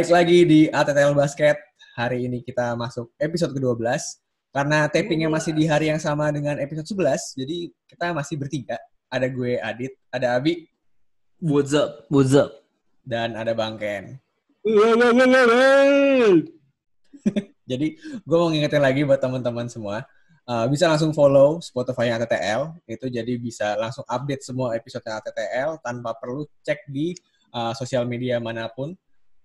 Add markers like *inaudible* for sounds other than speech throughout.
Balik lagi di ATTL Basket. Hari ini kita masuk episode ke-12. Karena tapingnya masih di hari yang sama dengan episode 11, jadi kita masih bertiga. Ada gue, Adit, ada Abi, What's up? What's up? dan ada Bang Ken. *laughs* Jadi gue mau ngingetin lagi buat teman-teman semua, uh, bisa langsung follow Spotify ATTL, itu jadi bisa langsung update semua episode ATTL tanpa perlu cek di uh, sosial media mana pun.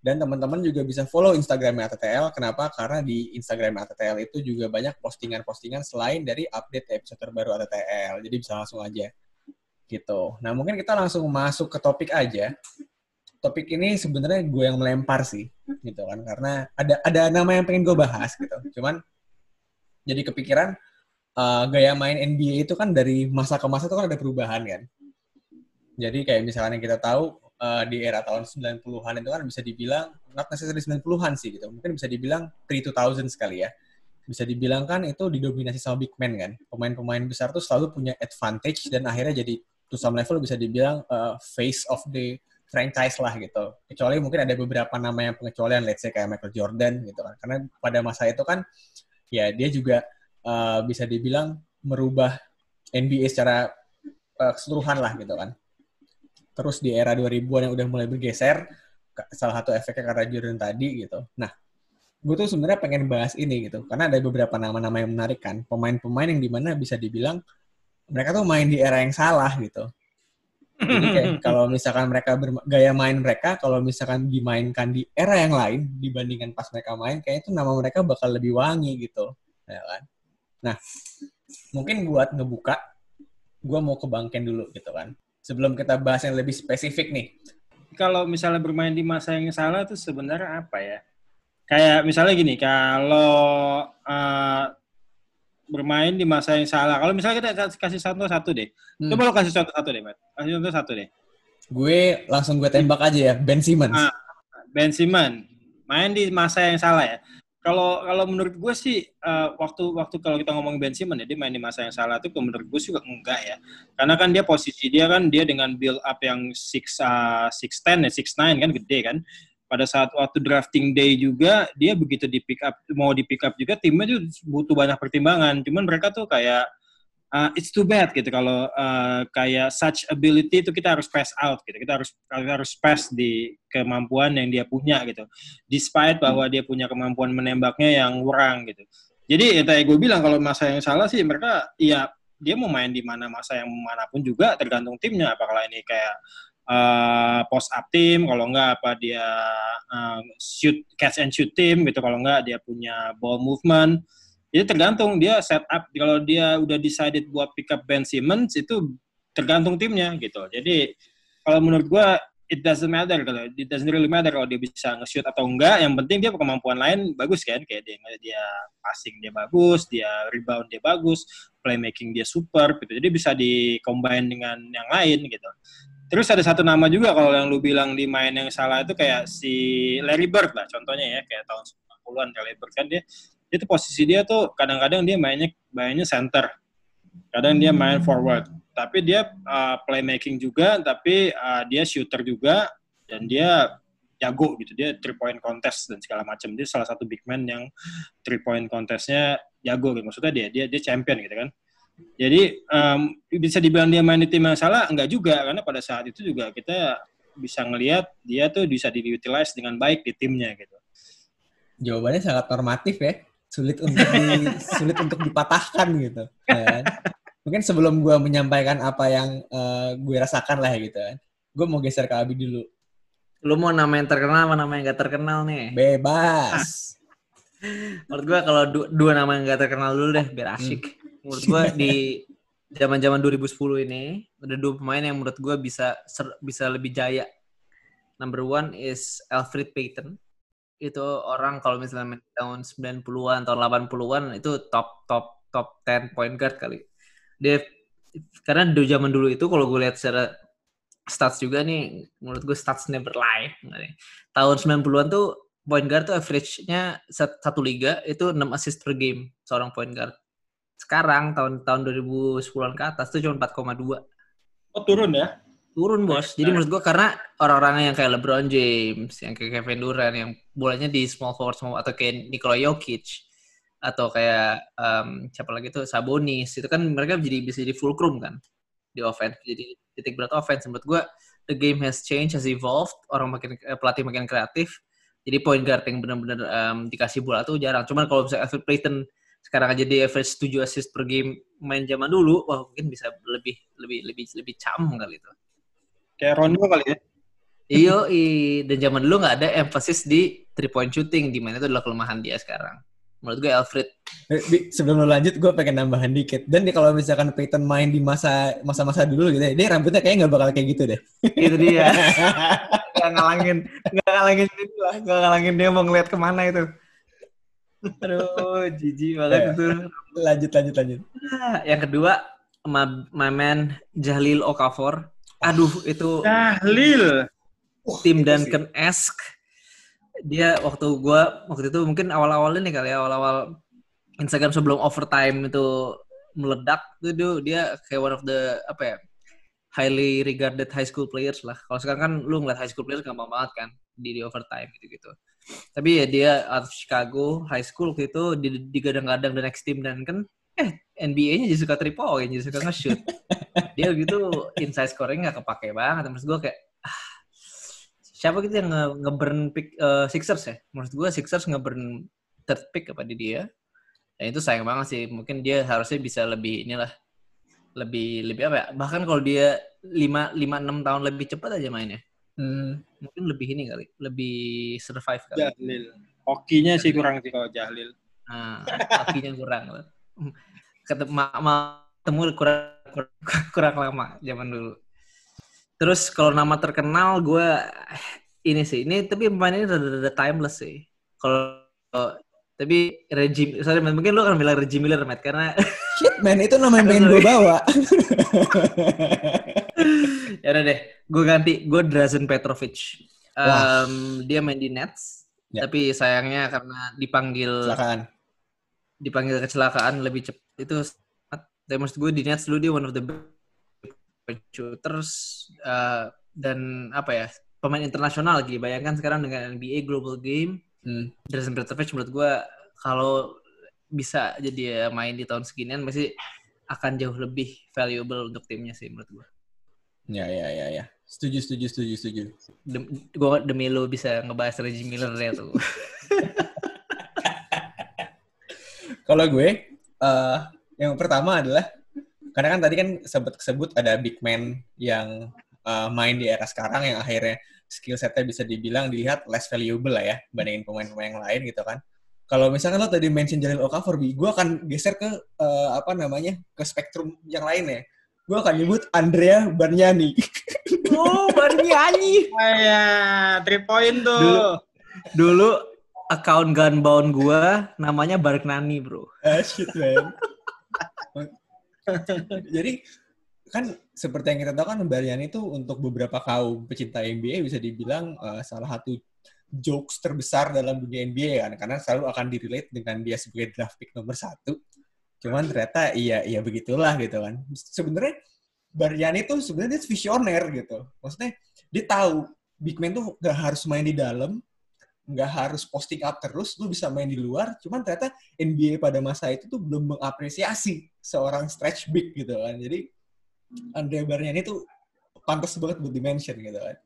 Dan teman-teman juga bisa follow Instagram ATTL. Kenapa? Karena di Instagram ATTL itu juga banyak postingan-postingan selain dari update episode terbaru ATTL. Jadi bisa langsung aja. Gitu. Nah, mungkin kita langsung masuk ke topik aja. Topik ini sebenarnya gue yang melempar sih, gitu kan. Karena ada ada nama yang pengen gue bahas gitu. Cuman jadi kepikiran uh, gaya main NBA itu kan dari masa ke masa itu kan ada perubahan kan. Jadi kayak misalnya kita tahu uh, di era tahun 90-an itu kan bisa dibilang not necessarily 90-an sih gitu. Mungkin bisa dibilang pre-2000 sekali ya. Bisa dibilang kan itu didominasi sama big man kan. Pemain-pemain besar tuh selalu punya advantage dan akhirnya jadi to some level bisa dibilang uh, face of the franchise lah gitu. Kecuali mungkin ada beberapa nama yang pengecualian, let's say kayak Michael Jordan gitu kan. Karena pada masa itu kan ya dia juga uh, bisa dibilang merubah NBA secara uh, keseluruhan lah gitu kan. Terus di era 2000-an yang udah mulai bergeser, salah satu efeknya karena Jordan tadi gitu. Nah, gue tuh sebenarnya pengen bahas ini gitu, karena ada beberapa nama-nama yang menarik kan, pemain-pemain yang di mana bisa dibilang mereka tuh main di era yang salah gitu. Jadi kayak *laughs* kalau misalkan mereka gaya main mereka, kalau misalkan dimainkan di era yang lain dibandingkan pas mereka main, kayak itu nama mereka bakal lebih wangi gitu, ya kan? Nah, mungkin buat ngebuka, gue mau ke Bangken dulu gitu kan sebelum kita bahas yang lebih spesifik nih. Kalau misalnya bermain di masa yang salah itu sebenarnya apa ya? Kayak misalnya gini, kalau uh, bermain di masa yang salah. Kalau misalnya kita kasih contoh satu deh. Hmm. Coba lo kasih contoh satu deh, Matt. Kasih contoh satu deh. Gue langsung gue tembak aja ya, Ben Simmons. Nah, ben Simmons. Main di masa yang salah ya kalau kalau menurut gue sih uh, waktu waktu kalau kita ngomong Ben Simmons ya dia main di masa yang salah itu menurut gue juga enggak ya. Karena kan dia posisi dia kan dia dengan build up yang six uh, six ten ya six nine kan gede kan. Pada saat waktu drafting day juga dia begitu di pick up mau di pick up juga timnya tuh butuh banyak pertimbangan. Cuman mereka tuh kayak uh, it's too bad gitu kalau uh, kayak such ability itu kita harus pass out gitu. Kita harus kita harus pass di kemampuan yang dia punya gitu. Despite bahwa dia punya kemampuan menembaknya yang kurang gitu. Jadi ya tadi gue bilang kalau masa yang salah sih mereka ya dia mau main di mana masa yang mana pun juga tergantung timnya. Apakah ini kayak uh, post up team kalau enggak apa dia uh, shoot catch and shoot team gitu. Kalau enggak dia punya ball movement jadi tergantung dia setup kalau dia udah decided buat pick up Ben Simmons itu tergantung timnya gitu. Jadi kalau menurut gua it doesn't matter kalau it doesn't really matter kalau dia bisa nge-shoot atau enggak. Yang penting dia kemampuan lain bagus kan kayak dia dia passing dia bagus, dia rebound dia bagus, playmaking dia super gitu. Jadi bisa di combine dengan yang lain gitu. Terus ada satu nama juga kalau yang lu bilang di main yang salah itu kayak si Larry Bird lah contohnya ya kayak tahun 90-an Larry Bird kan dia itu posisi dia tuh kadang-kadang dia mainnya mainnya center. Kadang dia main forward. Tapi dia uh, playmaking juga tapi uh, dia shooter juga dan dia jago gitu. Dia three point contest dan segala macam. Dia salah satu big man yang three point contestnya jago gitu. Maksudnya dia dia dia champion gitu kan. Jadi um, bisa dibilang dia main di tim yang salah? Enggak juga. Karena pada saat itu juga kita bisa ngelihat dia tuh bisa diutilize dengan baik di timnya gitu. Jawabannya sangat normatif ya sulit untuk di, sulit untuk dipatahkan gitu kan. Mungkin sebelum gue menyampaikan apa yang uh, gue rasakan lah gitu kan. Gue mau geser ke Abi dulu. Lu mau nama yang terkenal apa nama yang gak terkenal nih? Bebas. *laughs* Menurut gue kalau du dua nama yang gak terkenal dulu deh biar asik. Hmm. Menurut gue di zaman-zaman 2010 ini ada dua pemain yang menurut gue bisa bisa lebih jaya. Number one is Alfred Payton itu orang kalau misalnya tahun 90-an, tahun 80-an itu top top top 10 point guard kali. Dia karena di zaman dulu itu kalau gue lihat secara stats juga nih, menurut gue stats never lie. Tahun 90-an tuh point guard tuh average-nya satu liga itu 6 assist per game seorang point guard. Sekarang tahun tahun 2010-an ke atas tuh cuma 4,2. Oh turun ya? Turun bos. Jadi menurut gue karena orang-orang yang kayak LeBron James, yang kayak Kevin Durant, yang bolanya di small forward small atau kayak Nikola Jokic atau kayak um, siapa lagi tuh? Sabonis. Itu kan mereka jadi bisa jadi fulcrum kan? Di offense. Jadi titik berat offense. Menurut gue the game has changed has evolved. Orang makin eh, pelatih makin kreatif. Jadi point guard yang benar-benar um, dikasih bola tuh jarang. Cuman kalau misalnya Alfred Payton sekarang aja di average 7 assist per game main zaman dulu wah mungkin bisa lebih lebih lebih lebih cam kali itu Kayak Rondo kali ya. Iyo, dan zaman dulu nggak ada emphasis di three point shooting, di mana itu adalah kelemahan dia sekarang. Menurut gue Alfred. Eh, Bi, sebelum lo lanjut, gue pengen nambahan dikit. Dan nih kalau misalkan Peyton main di masa masa-masa dulu gitu, ya, dia rambutnya kayaknya nggak bakal kayak gitu deh. Itu dia. *laughs* nggak ngalangin, nggak ngalangin itu lah, nggak ngalangin dia mau ngeliat ke mana itu. Aduh, jijik banget Ya. itu. lanjut, lanjut, lanjut. Nah, Yang kedua, my, my man Jahlil Okafor. Aduh, itu Tahlil. tim. Ken esque dia waktu gua waktu itu mungkin awal-awalnya nih kali ya awal-awal Instagram sebelum overtime itu meledak tuh dia- dia kayak one of the apa ya highly regarded high school players lah kalau sekarang kan lu ngeliat high school players gampang banget kan di, di overtime gitu-gitu tapi ya dia out of Chicago high school waktu itu di, digadang-gadang the next team dan kan eh NBA-nya jadi suka three point jadi suka nge-shoot. Dia gitu inside scoring nggak kepake banget. Terus gue kayak ah, siapa gitu yang nge- nge-burn pick eh, Sixers ya? Menurut gue Sixers nge-burn third pick apa di dia. Dan itu sayang banget sih. Mungkin dia harusnya bisa lebih inilah lebih lebih apa ya? Bahkan kalau dia lima lima enam tahun lebih cepat aja mainnya. Hmm, mungkin lebih ini kali lebih survive kali. Jahlil. Hokinya sih kurang sih kalau Jahlil. Nah, kakinya kurang. Ketemu, ketemu kurang, kurang, *laughs* kurang lama zaman dulu. Terus kalau nama terkenal gue ini sih, ini tapi pemain ini rada-rada timeless sih. Kalau tapi Reggie, sorry mungkin lu akan bilang Reggie Miller, Matt, karena *laughs* Shit, man, itu nama yang pengen gue bawa. *laughs* ya udah deh, gue ganti, gue Drazen Petrovic. Wah. Em, dia main di Nets, Ya. tapi sayangnya karena dipanggil Silakan. Dipanggil kecelakaan lebih cepat itu tapi maksud gue di Nets dulu dia one of the best shooters uh, dan apa ya pemain internasional lagi bayangkan sekarang dengan NBA Global Game Hmm. Drazen Petrovic menurut gue kalau bisa jadi ya main di tahun seginian masih akan jauh lebih valuable untuk timnya sih menurut gue Ya, ya, ya, ya. Setuju, setuju, setuju, setuju. Dem, gue demi lo bisa ngebahas Reggie Miller ya tuh *laughs* Kalau gue, eh yang pertama adalah karena kan tadi kan sempat sebut ada big man yang eh, main di era sekarang yang akhirnya skill setnya bisa dibilang dilihat less valuable lah ya bandingin pemain-pemain yang lain gitu kan. Kalau misalkan lo tadi mention Jalil Okafor, gue akan geser ke eh, apa namanya ke spektrum yang lain ya. Gue akan nyebut Andrea Bargnani. oh baru nyanyi Kayak three point tuh. Dulu. dulu account gunbound gua namanya Bargnani bro Ah, shit, man. *laughs* Jadi kan seperti yang kita tahu kan Bargnani itu untuk beberapa kaum pecinta NBA bisa dibilang eh, salah satu jokes terbesar dalam dunia NBA kan karena selalu akan direlate dengan dia sebagai draft pick nomor satu. Cuman ternyata iya iya begitulah gitu kan. Sebenarnya Bargnani itu sebenarnya dia visioner gitu. Maksudnya dia tahu big man tuh gak harus main di dalam, nggak harus posting up terus, lu bisa main di luar. Cuman ternyata NBA pada masa itu tuh belum mengapresiasi seorang stretch big gitu kan. Jadi Andre Bargnani tuh pantas banget buat dimension gitu kan.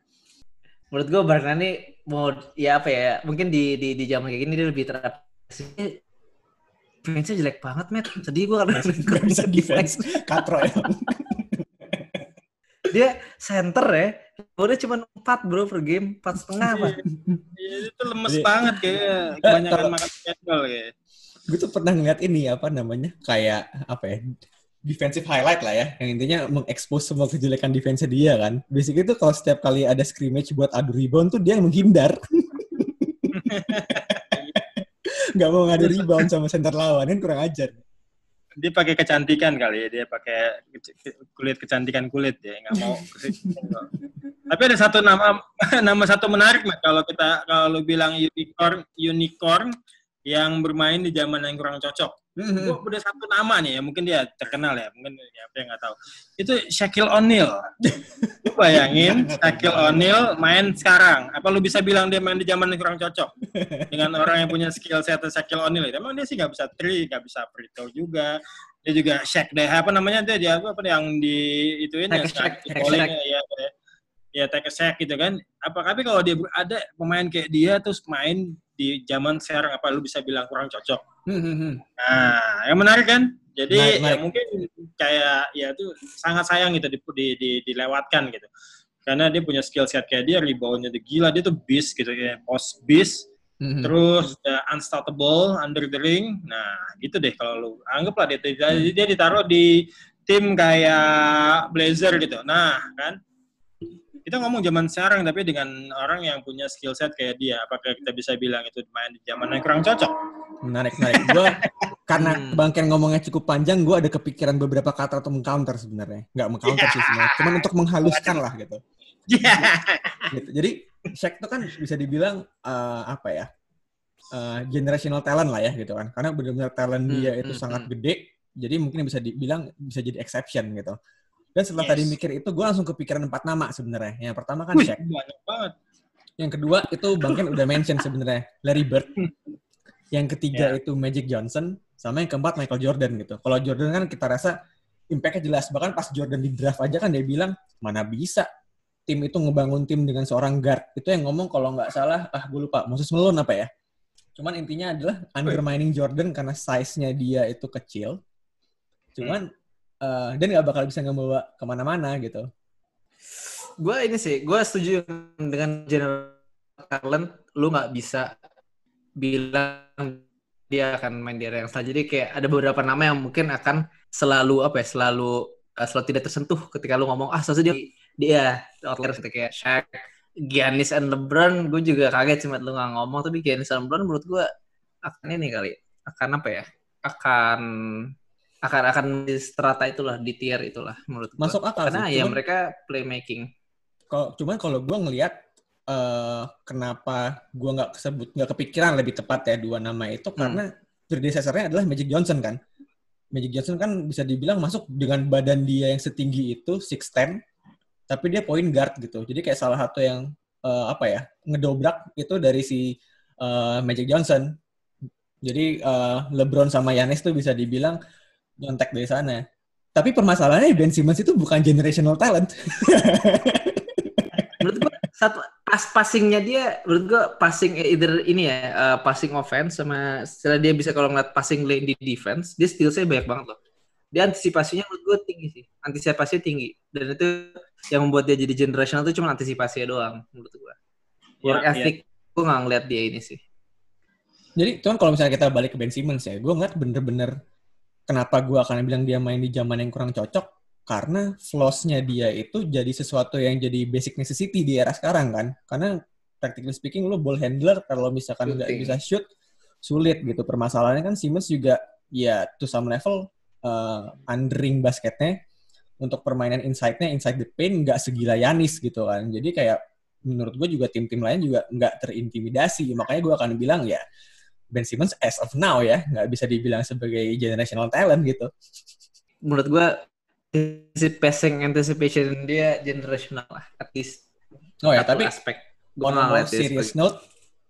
menurut gua Bargnani mau ya apa ya mungkin di di di zaman kayak gini dia lebih terapresiasi defense jelek banget met sedih gua karena Gak *laughs* bisa defense. Katro emang. *laughs* dia center ya udah cuma 4 bro per game 4 setengah apa Iya, itu lemes Jadi- banget kayaknya. Kebanyakan kalau- makan cendol ya. Gue tuh pernah ngeliat ini apa namanya kayak apa ya defensive highlight lah ya yang intinya mengekspos semua kejelekan defense dia kan. Basically itu kalau setiap kali ada scrimmage buat adu rebound tuh dia yang menghindar. *laughs* Gak mau ngadu rebound sama center lawan kan kurang ajar. Dia pakai kecantikan kali ya. Dia pakai kulit kecantikan kulit ya. Nggak mau. Tapi ada satu nama *laughs* nama satu menarik Mat. kalau kita kalau bilang unicorn unicorn yang bermain di zaman yang kurang cocok. Gue udah satu nama nih ya, mungkin dia terkenal ya, mungkin ya, apa yang nggak tahu. Itu Shaquille O'Neal. *laughs* lu bayangin Shaquille O'Neal main sekarang. Apa lu bisa bilang dia main di zaman yang kurang cocok dengan orang yang punya skill set Shaquille O'Neal? Emang dia sih nggak bisa three, nggak bisa free throw juga. Dia juga Shaq deh, apa namanya dia, dia apa yang di ituin ya, Shaq, ya, ya, ya take a sack gitu kan. Apa tapi kalau dia ada pemain kayak dia terus main di zaman sekarang apa lu bisa bilang kurang cocok? Hmm, hmm, hmm. Nah, yang menarik kan? Jadi Menarik, ya menarik. mungkin kayak ya itu sangat sayang gitu di, di, di- dilewatkan gitu. Karena dia punya skill set kayak dia, reboundnya dia gila, dia tuh beast gitu ya, post beast, Hmm, hmm. terus uh, unstoppable under the ring. Nah, gitu deh kalau lu anggaplah dia, dia, dia ditaruh di tim kayak Blazer gitu. Nah, kan kita ngomong zaman sekarang tapi dengan orang yang punya skill set kayak dia, apakah kita bisa bilang itu main di zaman yang kurang cocok? Menarik, menarik. Gue *laughs* karena Hmm. bangkian ngomongnya cukup panjang, gue ada kepikiran beberapa kata untuk meng-counter sebenarnya. Nggak meng-counter sih *laughs* sebenarnya, cuman untuk menghaluskan lah gitu. Iya. *laughs* gitu. Jadi Shaq itu kan bisa dibilang eh, apa ya? eh, generational talent lah ya gitu kan. Karena benar-benar talent Hmm, dia itu hmm, sangat hmm. gede. Jadi mungkin bisa dibilang bisa jadi exception gitu. Dan setelah Yes. tadi mikir itu, gue langsung kepikiran empat nama sebenarnya. Yang pertama kan Wih, Shaq. banyak banget. Yang kedua itu Bang Ken udah mention sebenarnya Larry Bird. Yang ketiga Ya. itu Magic Johnson. Sama yang keempat Michael Jordan gitu. Kalau Jordan kan kita rasa impact-nya jelas. Bahkan pas Jordan di draft aja kan dia bilang, mana bisa tim itu ngebangun tim dengan seorang guard. Itu yang ngomong kalau nggak salah, ah gue lupa, Moses Malone apa ya. Cuman intinya adalah undermining Jordan karena size-nya dia itu kecil. Cuman, eh, dia nggak bakal bisa ngebawa ke mana-mana gitu. gue ini sih, gue setuju dengan general talent, lu nggak bisa bilang dia akan main di area yang salah. Jadi kayak ada beberapa nama yang mungkin akan selalu apa ya, selalu uh, selalu tidak tersentuh ketika lu ngomong ah seharusnya dia dia outlier seperti kayak Shaq, Giannis and LeBron. Gue juga kaget cuma lu nggak ngomong, tapi Giannis and LeBron menurut gue akan ini kali, akan apa ya, akan akan akan di strata itulah di tier itulah menurut gue. Masuk akal Karena sih. ya Cuman- mereka playmaking. Kalau cuman kalau gue ngelihat eh kenapa gue nggak kesebut nggak kepikiran lebih tepat ya dua nama itu karena predecessor-nya adalah Magic Johnson kan. Magic Johnson kan bisa dibilang masuk dengan badan dia yang setinggi itu 6'10 tapi dia point guard gitu. Jadi kayak salah satu yang eh, apa ya ngedobrak itu dari si eh, Magic Johnson. Jadi eh, LeBron sama Giannis tuh bisa dibilang nyontek dari sana. Tapi permasalahannya Ben Simmons itu bukan generational talent. menurut gua satu pas passingnya dia menurut gua passing either ini ya eh, passing offense sama setelah dia bisa kalau ngeliat passing lane di defense dia skillsnya banyak banget loh. Dia antisipasinya menurut gua tinggi sih. Antisipasinya tinggi. Dan itu yang membuat dia jadi generational itu cuma antisipasinya doang menurut gua. Work Ya, ethic gua nggak ngeliat dia ini sih. Jadi, cuman kalau misalnya kita balik ke Ben Simmons ya, gue ngeliat bener-bener kenapa gue akan bilang dia main di zaman yang kurang cocok, karena flaws-nya dia itu jadi sesuatu yang jadi basic necessity di era sekarang kan. Karena practically speaking, lu ball handler kalau misalkan nggak bisa shoot, sulit gitu. Permasalahannya kan Simmons juga ya to some level uh, undering basketnya untuk permainan inside-nya, inside the paint nggak segila Yanis gitu kan. Jadi kayak menurut gue juga tim-tim lain juga nggak terintimidasi. Makanya gue akan bilang ya Ben Simmons as of now ya nggak bisa dibilang sebagai generational talent gitu. menurut gua si passing anticipation dia generational lah at least Oh ya tapi aspek on a serious note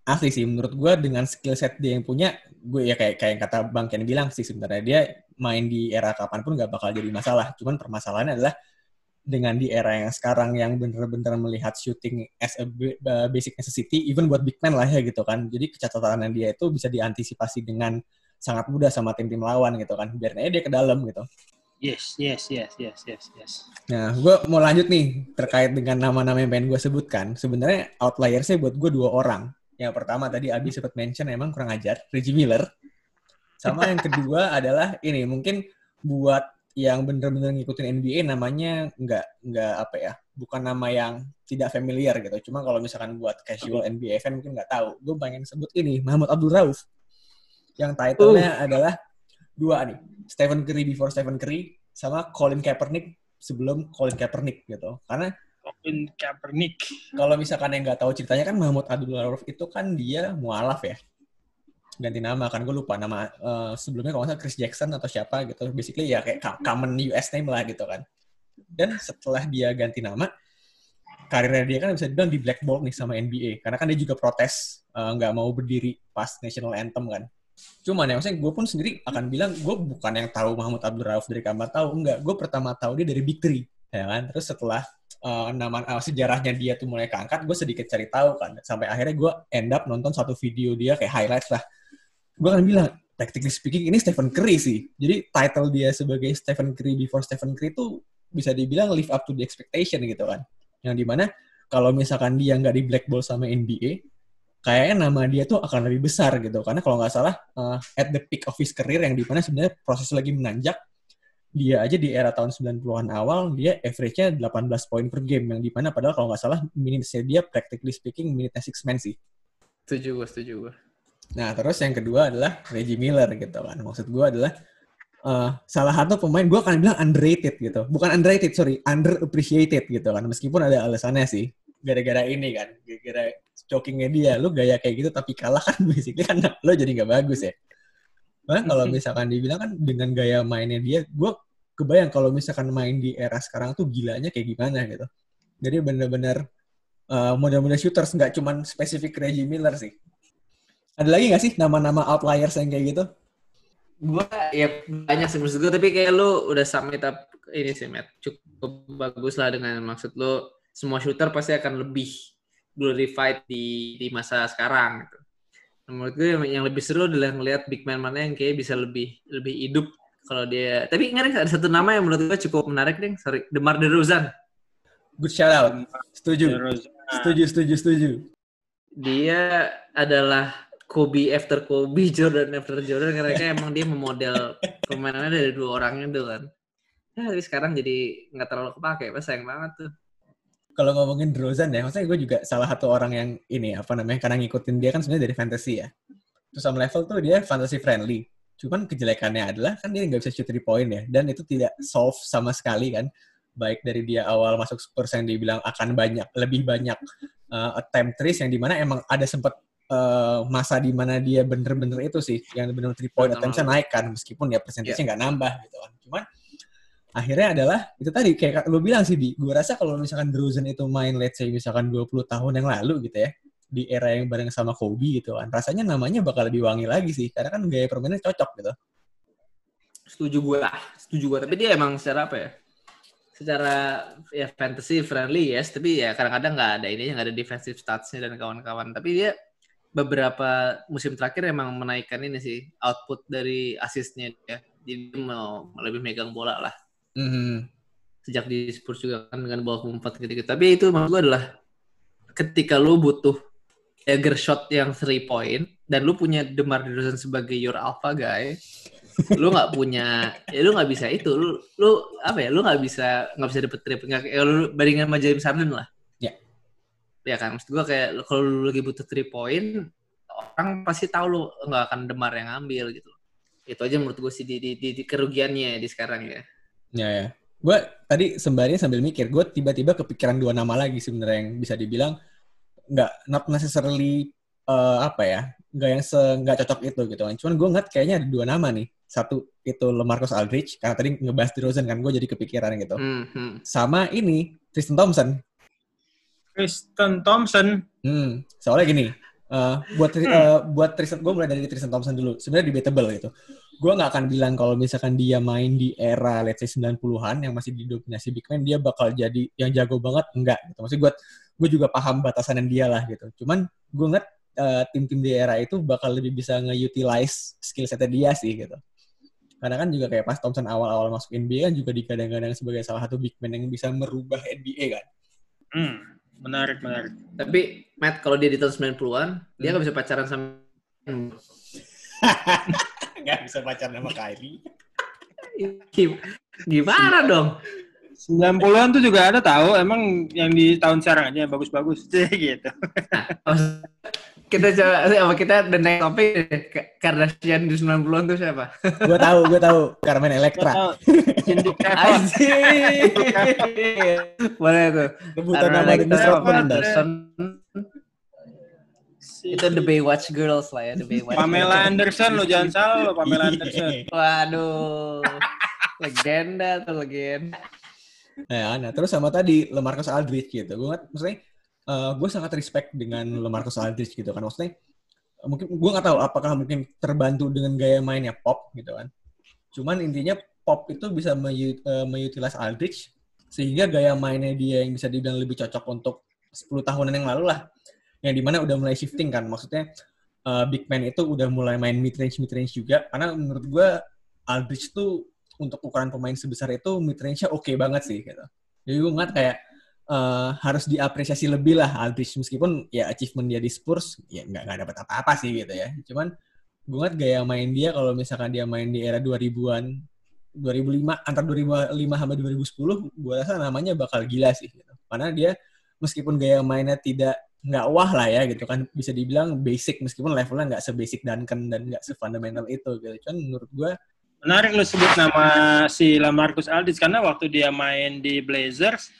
asli sih menurut gue dengan skill set dia yang punya gue ya kayak kayak yang kata Bang Ken bilang sih sebenarnya dia main di era kapan pun nggak bakal jadi masalah. Cuman permasalahannya adalah dengan di era yang sekarang yang bener-bener melihat shooting as a ba- ba- basic necessity, even buat big man lah ya gitu kan. Jadi kecatatan dia itu bisa diantisipasi dengan sangat mudah sama tim-tim lawan gitu kan. Aja dia ke dalam gitu. Yes, yes, yes, yes, yes, yes. Nah, gue mau lanjut nih terkait dengan nama-nama yang pengen gue sebutkan. Sebenarnya outliersnya buat gue dua orang. Yang pertama tadi Abi sempat mention emang kurang ajar, Reggie Miller. Sama yang kedua *laughs* adalah ini mungkin buat yang bener-bener ngikutin NBA namanya nggak nggak apa ya, bukan nama yang tidak familiar gitu. Cuma kalau misalkan buat casual NBA fan mungkin nggak tahu. Gue pengen sebut ini Muhammad Abdul Rauf. Yang title-nya adalah dua nih, Stephen Curry before Stephen Curry sama Colin Kaepernick sebelum Colin Kaepernick gitu. Karena Colin Kaepernick. kalau misalkan yang nggak tahu ceritanya kan Mahmud Abdul Rauf itu kan dia mualaf ya. Ganti nama kan gue lupa nama uh, sebelumnya kalau salah Chris Jackson atau siapa gitu. Basically ya kayak common US name lah gitu kan. Dan setelah dia ganti nama karirnya dia kan bisa dibilang di blackball nih sama NBA karena kan dia juga protes nggak uh, mau berdiri pas national anthem kan. Cuman ya maksudnya gue pun sendiri akan bilang gue bukan yang tahu Muhammad Abdul Rauf dari kamar tahu enggak. Gue pertama tahu dia dari Big Three ya kan. Terus setelah uh, nama uh, sejarahnya dia tuh mulai keangkat gue sedikit cari tahu kan. Sampai akhirnya gue end up nonton satu video dia kayak highlights lah gue kan bilang practically speaking ini Stephen Curry sih. Jadi title dia sebagai Stephen Curry before Stephen Curry itu bisa dibilang live up to the expectation gitu kan. Yang di mana kalau misalkan dia nggak di blackball sama NBA kayaknya nama dia tuh akan lebih besar gitu. Karena kalau nggak salah uh, at the peak of his career yang di mana sebenarnya proses lagi menanjak dia aja di era tahun 90-an awal dia average-nya 18 poin per game. Yang di mana padahal kalau nggak salah minitnya dia practically speaking minitnya six man sih. Setuju gue setuju gue nah terus yang kedua adalah Reggie Miller gitu kan. Maksud gue adalah uh, salah satu pemain gue akan bilang underrated gitu. Bukan underrated sorry underappreciated gitu kan. Meskipun ada alasannya sih gara-gara ini kan gara-gara jokingnya dia. Lu gaya kayak gitu tapi kalah kan *laughs* basically kan lo jadi nggak bagus ya. Nah, kalau misalkan dibilang kan dengan gaya mainnya dia, gue kebayang kalau misalkan main di era sekarang tuh gilanya kayak gimana gitu. Jadi bener-bener uh, model-model shooters, nggak cuman spesifik Reggie Miller sih. Ada lagi nggak sih nama-nama outliers yang kayak gitu? Gue ya banyak sih maksud gue, tapi kayak lu udah submit up ini sih, Matt. Cukup bagus lah dengan maksud lu, semua shooter pasti akan lebih glorified di, di masa sekarang gitu. Menurut gue yang lebih seru adalah ngelihat big man mana yang kayak bisa lebih lebih hidup kalau dia. Tapi ingat ada satu nama yang menurut gue cukup menarik nih sorry Demar Derozan. Good shout out. Setuju. Setuju setuju setuju. Dia adalah Kobe after Kobe *laughs* Jordan after Jordan kayak emang dia memodel permainannya dari dua orang itu kan ya tapi sekarang jadi nggak terlalu kepake pas sayang banget tuh kalau ngomongin Drozan ya, maksudnya gue juga salah satu orang yang ini apa namanya karena ngikutin dia kan sebenarnya dari fantasy ya. Terus sama level tuh dia fantasy friendly. Cuman kejelekannya adalah kan dia nggak bisa shoot three point ya, dan itu tidak solve sama sekali kan. Baik dari dia awal masuk Spurs yang dibilang akan banyak, lebih banyak uh, attempt threes yang di mana emang ada sempat uh, masa di mana dia bener-bener itu sih, yang bener-bener three point attempts naik kan, meskipun ya persentasenya nggak yeah. nambah gitu kan. Cuman akhirnya adalah itu tadi kayak lu bilang sih di gue rasa kalau misalkan Drusen itu main let's say misalkan 20 tahun yang lalu gitu ya di era yang bareng sama Kobe gitu kan rasanya namanya bakal lebih wangi lagi sih karena kan gaya permainannya cocok gitu. Setuju gue lah setuju gue tapi dia emang secara apa ya secara ya fantasy friendly yes. Tapi ya kadang-kadang nggak ada ini nggak ada defensive statsnya dan kawan-kawan. Tapi dia beberapa musim terakhir emang menaikkan ini sih output dari asisnya ya jadi mau lebih megang bola lah Mm-hmm. Sejak di Spurs juga kan dengan bawah empat ketika. Tapi itu maksud gue adalah ketika lu butuh dagger shot yang three point dan lu punya Demar Derozan sebagai your alpha guy, lu nggak punya, *laughs* ya lu nggak bisa itu. Lu, lu apa ya? Lu nggak bisa nggak bisa dapet trip. Nggak, ya lu bandingin sama James Harden lah. Ya. Kan, maksud gue kayak kalau lu lagi butuh three point, orang pasti tahu lu nggak akan Demar yang ambil gitu. Itu aja menurut gue sih di, di, di, di kerugiannya di sekarang ya. Ya, ya. Gue tadi sembari sambil mikir, gue tiba-tiba kepikiran dua nama lagi sebenarnya yang bisa dibilang nggak not necessarily uh, apa ya, nggak yang nggak cocok itu gitu kan. Cuman gue ngeliat kayaknya ada dua nama nih. Satu itu Lemarcus Aldridge karena tadi ngebahas di Rosen kan gue jadi kepikiran gitu. Mm -hmm. Sama ini Tristan Thompson. Tristan Thompson. Hmm, soalnya gini, uh, buat uh, buat Tristan gue mulai dari Tristan Thompson dulu. Sebenarnya debatable gitu gue nggak akan bilang kalau misalkan dia main di era let's say 90-an yang masih didominasi big man dia bakal jadi yang jago banget enggak gitu. Maksudnya gue gue juga paham batasan dia lah gitu. Cuman gue ngeliat uh, tim-tim di era itu bakal lebih bisa nge-utilize skill setnya dia sih gitu. Karena kan juga kayak pas Thompson awal-awal masuk NBA kan juga digadang-gadang sebagai salah satu big man yang bisa merubah NBA kan. Hmm, menarik, menarik. Tapi Matt kalau dia di tahun 90-an, hmm. dia nggak bisa pacaran sama *laughs* nggak bisa pacaran sama Kylie. Gimana dong? 90-an tuh juga ada tahu emang yang di tahun sekarang aja bagus-bagus *laughs* gitu. Nah, kita coba apa kita the next topic Kardashian di 90-an tuh siapa? gue tahu, gue tahu. Carmen Electra. *laughs* Cindy Boleh tuh. Rebutan nama Dennis Rodman. Si Itu The Baywatch Girls lah ya, The Baywatch. Pamela Anderson lo jangan salah lo Pamela Anderson. *laughs* Waduh. legenda tuh legenda. Nah, nah, terus sama tadi Lemarcus Aldridge gitu. Gue maksudnya uh, gue sangat respect dengan Lemarcus Aldridge gitu kan. Maksudnya mungkin gue nggak tahu apakah mungkin terbantu dengan gaya mainnya pop gitu kan. Cuman intinya pop itu bisa mengutilize Aldridge sehingga gaya mainnya dia yang bisa dibilang lebih cocok untuk 10 tahunan yang lalu lah. Yang di mana udah mulai shifting kan. Maksudnya uh, big man itu udah mulai main mid range mid range juga. Karena menurut gue Aldridge tuh untuk ukuran pemain sebesar itu mid range-nya oke okay banget sih gitu. Jadi gue ngeliat kayak uh, harus diapresiasi lebih lah Aldridge meskipun ya achievement dia di Spurs ya nggak nggak dapat apa-apa sih gitu ya. Cuman gue ngeliat gaya main dia kalau misalkan dia main di era 2000-an 2005 antara 2005 sampai 2010 gue rasa namanya bakal gila sih gitu. Karena dia meskipun gaya mainnya tidak nggak wah lah ya gitu kan bisa dibilang basic meskipun levelnya nggak sebasic Duncan dan nggak sefundamental itu gitu. Cuman menurut gue Menarik lu sebut nama si Lamarcus Aldridge karena waktu dia main di Blazers,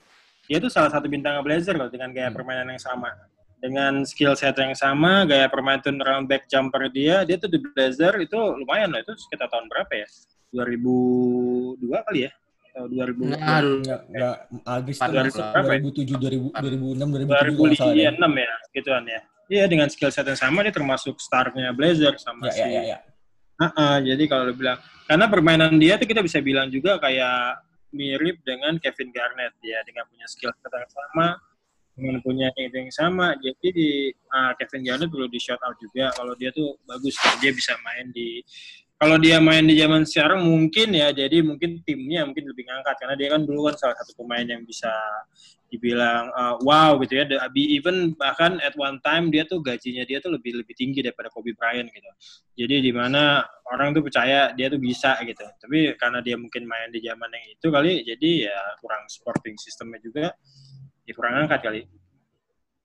dia tuh salah satu bintang Blazers loh dengan gaya hmm. permainan yang sama. Dengan skill set yang sama, gaya permainan turnaround back jumper dia, dia tuh di Blazers itu lumayan loh. Itu sekitar tahun berapa ya? 2002 kali ya? Atau 2000? Enggak, enggak, enggak. Aldridge itu 2007, 2006, 2007 2006 ya, gituan ya. Iya, dengan skill set yang sama dia termasuk starnya Blazers sama ya, si... Ya, ya, ya. Uh -uh, jadi kalau bilang karena permainan dia tuh kita bisa bilang juga kayak mirip dengan Kevin Garnett. Ya dengan punya skill yang sama dengan punya itu yang sama. Jadi di uh, Kevin Garnett perlu di shout out juga. Kalau dia tuh bagus dia bisa main di kalau dia main di zaman sekarang mungkin ya jadi mungkin timnya mungkin lebih ngangkat karena dia kan dulu kan salah satu pemain yang bisa dibilang uh, wow gitu ya. The, even bahkan at one time dia tuh gajinya dia tuh lebih lebih tinggi daripada Kobe Bryant gitu. Jadi di mana orang tuh percaya dia tuh bisa gitu. Tapi karena dia mungkin main di zaman yang itu kali, jadi ya kurang sporting sistemnya juga, ya kurang angkat kali.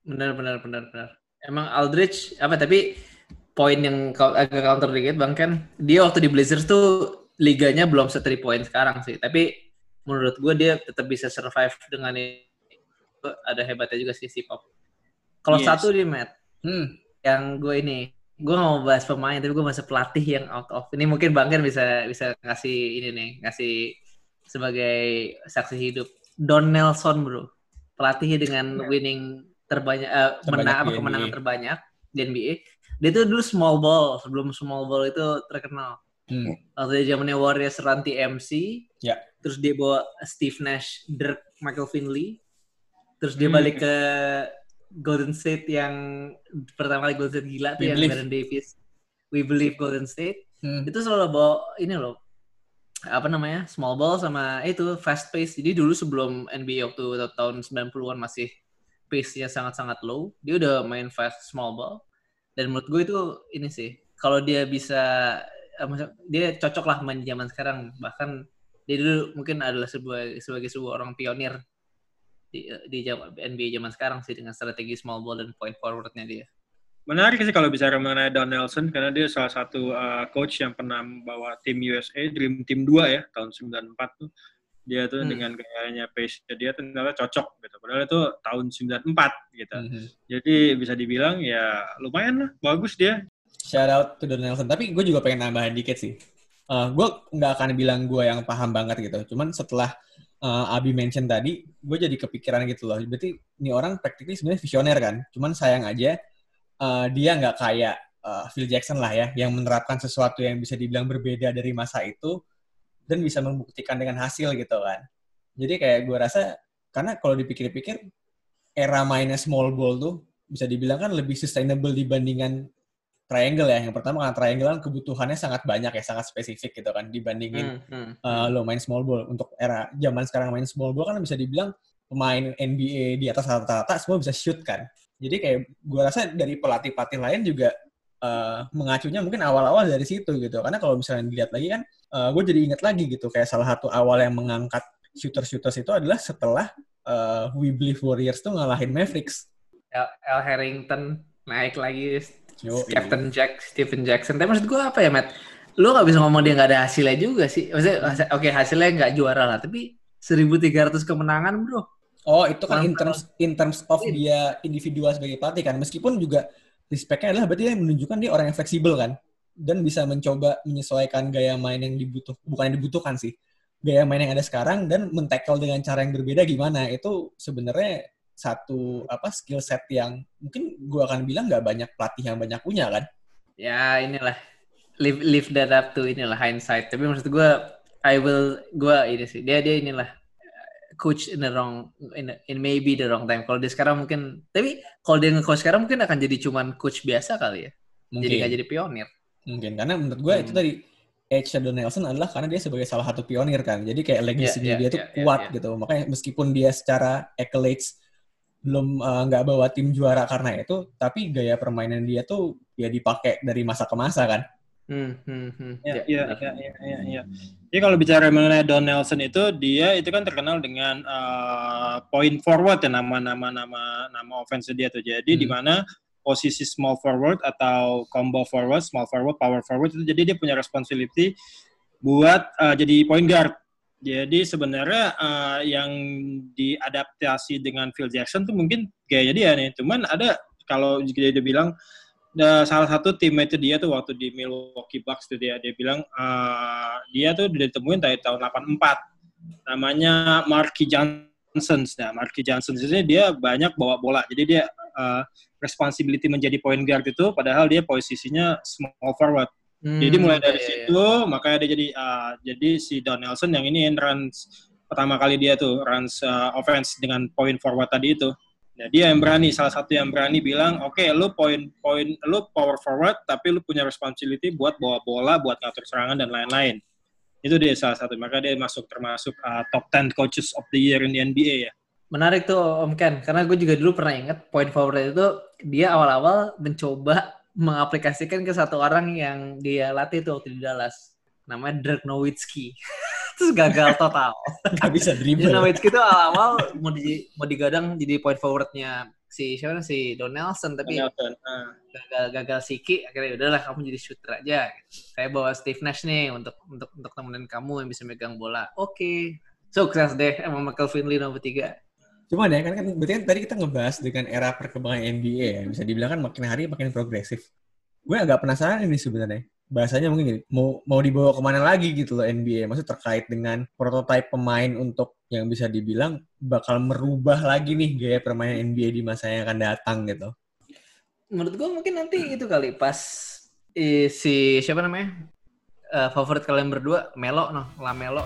Benar benar benar benar. Emang Aldridge apa tapi poin yang agak counter dikit bang kan dia waktu di Blazers tuh liganya belum se poin sekarang sih. Tapi menurut gue dia tetap bisa survive dengan ada hebatnya juga sih si Pop. Kalau yes. satu di Matt, hmm. yang gue ini, gue gak mau bahas pemain, tapi gue masih pelatih yang out of. Ini mungkin Bang Ken bisa bisa ngasih ini nih, ngasih sebagai saksi hidup. Don Nelson bro, pelatih dengan yeah. winning terbanyak, uh, menang apa kemenangan terbanyak di NBA. Dia tuh dulu small ball, sebelum small ball itu terkenal. Hmm. Waktu zamannya Warriors Ranti MC, yeah. terus dia bawa Steve Nash, Dirk, Michael Finley, Terus dia hmm. balik ke Golden State yang pertama kali Golden State gila tuh We yang Baron Davis. We believe Golden State. Hmm. Itu selalu bawa ini loh apa namanya small ball sama eh, itu fast pace. Jadi dulu sebelum NBA waktu tahun 90-an masih pace-nya sangat-sangat low, dia udah main fast small ball. Dan menurut gue itu ini sih, kalau dia bisa eh, dia cocok lah main zaman sekarang. Bahkan dia dulu mungkin adalah sebuah sebagai sebuah orang pionir di, di NBA zaman sekarang sih dengan strategi small ball dan point forwardnya dia. Menarik sih kalau bicara mengenai Don Nelson karena dia salah satu uh, coach yang pernah membawa tim USA Dream Team 2 ya tahun 94 tuh. Dia tuh hmm. dengan gayanya pace dia ternyata cocok gitu. Padahal itu tahun 94 gitu. Hmm. Jadi bisa dibilang ya lumayan lah bagus dia. Shout out to Don Nelson. Tapi gue juga pengen nambahin dikit sih. Uh, gue nggak akan bilang gue yang paham banget gitu. Cuman setelah uh, Abi mention tadi, gue jadi kepikiran gitu loh. Berarti ini orang praktiknya sebenarnya visioner kan. Cuman sayang aja uh, dia nggak kayak uh, Phil Jackson lah ya, yang menerapkan sesuatu yang bisa dibilang berbeda dari masa itu dan bisa membuktikan dengan hasil gitu kan. Jadi kayak gue rasa karena kalau dipikir-pikir era mainnya small ball tuh bisa dibilang kan lebih sustainable dibandingkan triangle ya. Yang pertama karena triangle kan kebutuhannya sangat banyak ya, sangat spesifik gitu kan dibandingin hmm, hmm, uh, lo main small ball. Untuk era zaman sekarang main small ball kan bisa dibilang pemain NBA di atas rata-rata semua bisa shoot kan. Jadi kayak gue rasa dari pelatih-pelatih lain juga uh, mengacunya mungkin awal-awal dari situ gitu. Karena kalau misalnya dilihat lagi kan, uh, gue jadi ingat lagi gitu kayak salah satu awal yang mengangkat shooter-shooters itu adalah setelah uh, We Believe Warriors tuh ngalahin Mavericks. L. Harrington naik lagi Yo, Captain Jack, Stephen Jackson. Tapi maksud gue apa ya, Matt? Lu gak bisa ngomong dia gak ada hasilnya juga sih. Maksudnya, oke okay, hasilnya gak juara lah, tapi 1.300 kemenangan, bro. Oh, itu kan in terms, in terms of dia individual sebagai pelatih kan. Meskipun juga respect-nya adalah berarti dia menunjukkan dia orang yang fleksibel kan? Dan bisa mencoba menyesuaikan gaya main yang dibutuh bukan yang dibutuhkan sih. Gaya main yang ada sekarang dan mentackle dengan cara yang berbeda gimana? Itu sebenarnya satu apa skill set yang mungkin gue akan bilang nggak banyak pelatih yang banyak punya kan? Ya inilah. Live live that up to inilah hindsight. Tapi maksud gue I will gue ini sih. Dia dia inilah coach in the wrong in, in maybe the wrong time. Kalau dia sekarang mungkin tapi kalau dia nge-coach sekarang mungkin akan jadi cuman coach biasa kali ya. Mungkin. jadi nggak jadi pionir. Mungkin. Karena menurut gue Hmm. itu tadi Edge Shadow Nelson adalah karena dia sebagai salah satu pionir kan. Jadi kayak legasinya yeah, dia tuh yeah, yeah, kuat yeah. gitu. Makanya meskipun dia secara accolades belum eh, nggak bawa tim juara karena itu tapi gaya permainan dia tuh ya dipakai dari masa ke masa kan hmm, hmm, hmm. Ya, Ya, benar. iya, iya, iya, iya. Jadi kalau bicara mengenai Don Nelson itu, dia itu kan terkenal dengan uh, point forward ya nama-nama nama nama offense dia tuh. Jadi Hmm. di mana posisi small forward atau combo forward, small forward, power forward itu jadi dia punya responsibility buat uh, jadi point guard. Jadi sebenarnya uh, yang diadaptasi dengan Phil Jackson tuh mungkin gayanya dia nih. Cuman ada kalau dia, dia bilang salah satu teammate dia tuh waktu di Milwaukee Bucks tuh dia dia bilang uh, dia tuh ditemuin dari tahun 84 namanya Marky Johnson nah Marky Johnson ini dia banyak bawa bola. Jadi dia uh, responsibility menjadi point guard itu padahal dia posisinya small forward. Hmm, jadi mulai dari iya, iya. situ makanya dia jadi uh, jadi si Don Nelson yang ini yang runs pertama kali dia tuh runs uh, offense dengan point forward tadi itu Nah, dia yang berani, salah satu yang berani bilang, oke, lu point point lu power forward, tapi lu punya responsibility buat bawa bola, buat ngatur serangan dan lain-lain. Itu dia salah satu. Maka dia masuk termasuk uh, top 10 coaches of the year in the NBA ya. Menarik tuh Om Ken, karena gue juga dulu pernah inget point forward itu dia awal-awal mencoba mengaplikasikan ke satu orang yang dia latih tuh waktu di Dallas. Namanya Dirk Nowitzki. *laughs* Terus gagal total. *laughs* nggak bisa dribble Nowitzki tuh awal-awal mau di mau digadang jadi point forwardnya si siapa si Don Nelson tapi Nelson. Ah. gagal gagal siki akhirnya udahlah kamu jadi shooter aja saya bawa Steve Nash nih untuk untuk untuk temenin kamu yang bisa megang bola oke sukses deh emang Michael Finley nomor tiga Cuman ya kan, kan berarti kan tadi kita ngebahas dengan era perkembangan NBA ya. Bisa dibilang kan makin hari makin progresif. Gue agak penasaran ini sebenarnya. Bahasanya mungkin gini, mau mau dibawa ke mana lagi gitu loh NBA. Maksud terkait dengan prototipe pemain untuk yang bisa dibilang bakal merubah lagi nih gaya permainan NBA di masa yang akan datang gitu. menurut gue mungkin nanti itu kali pas eh, si siapa namanya Eh, favorit kalian berdua Melo noh Lamelo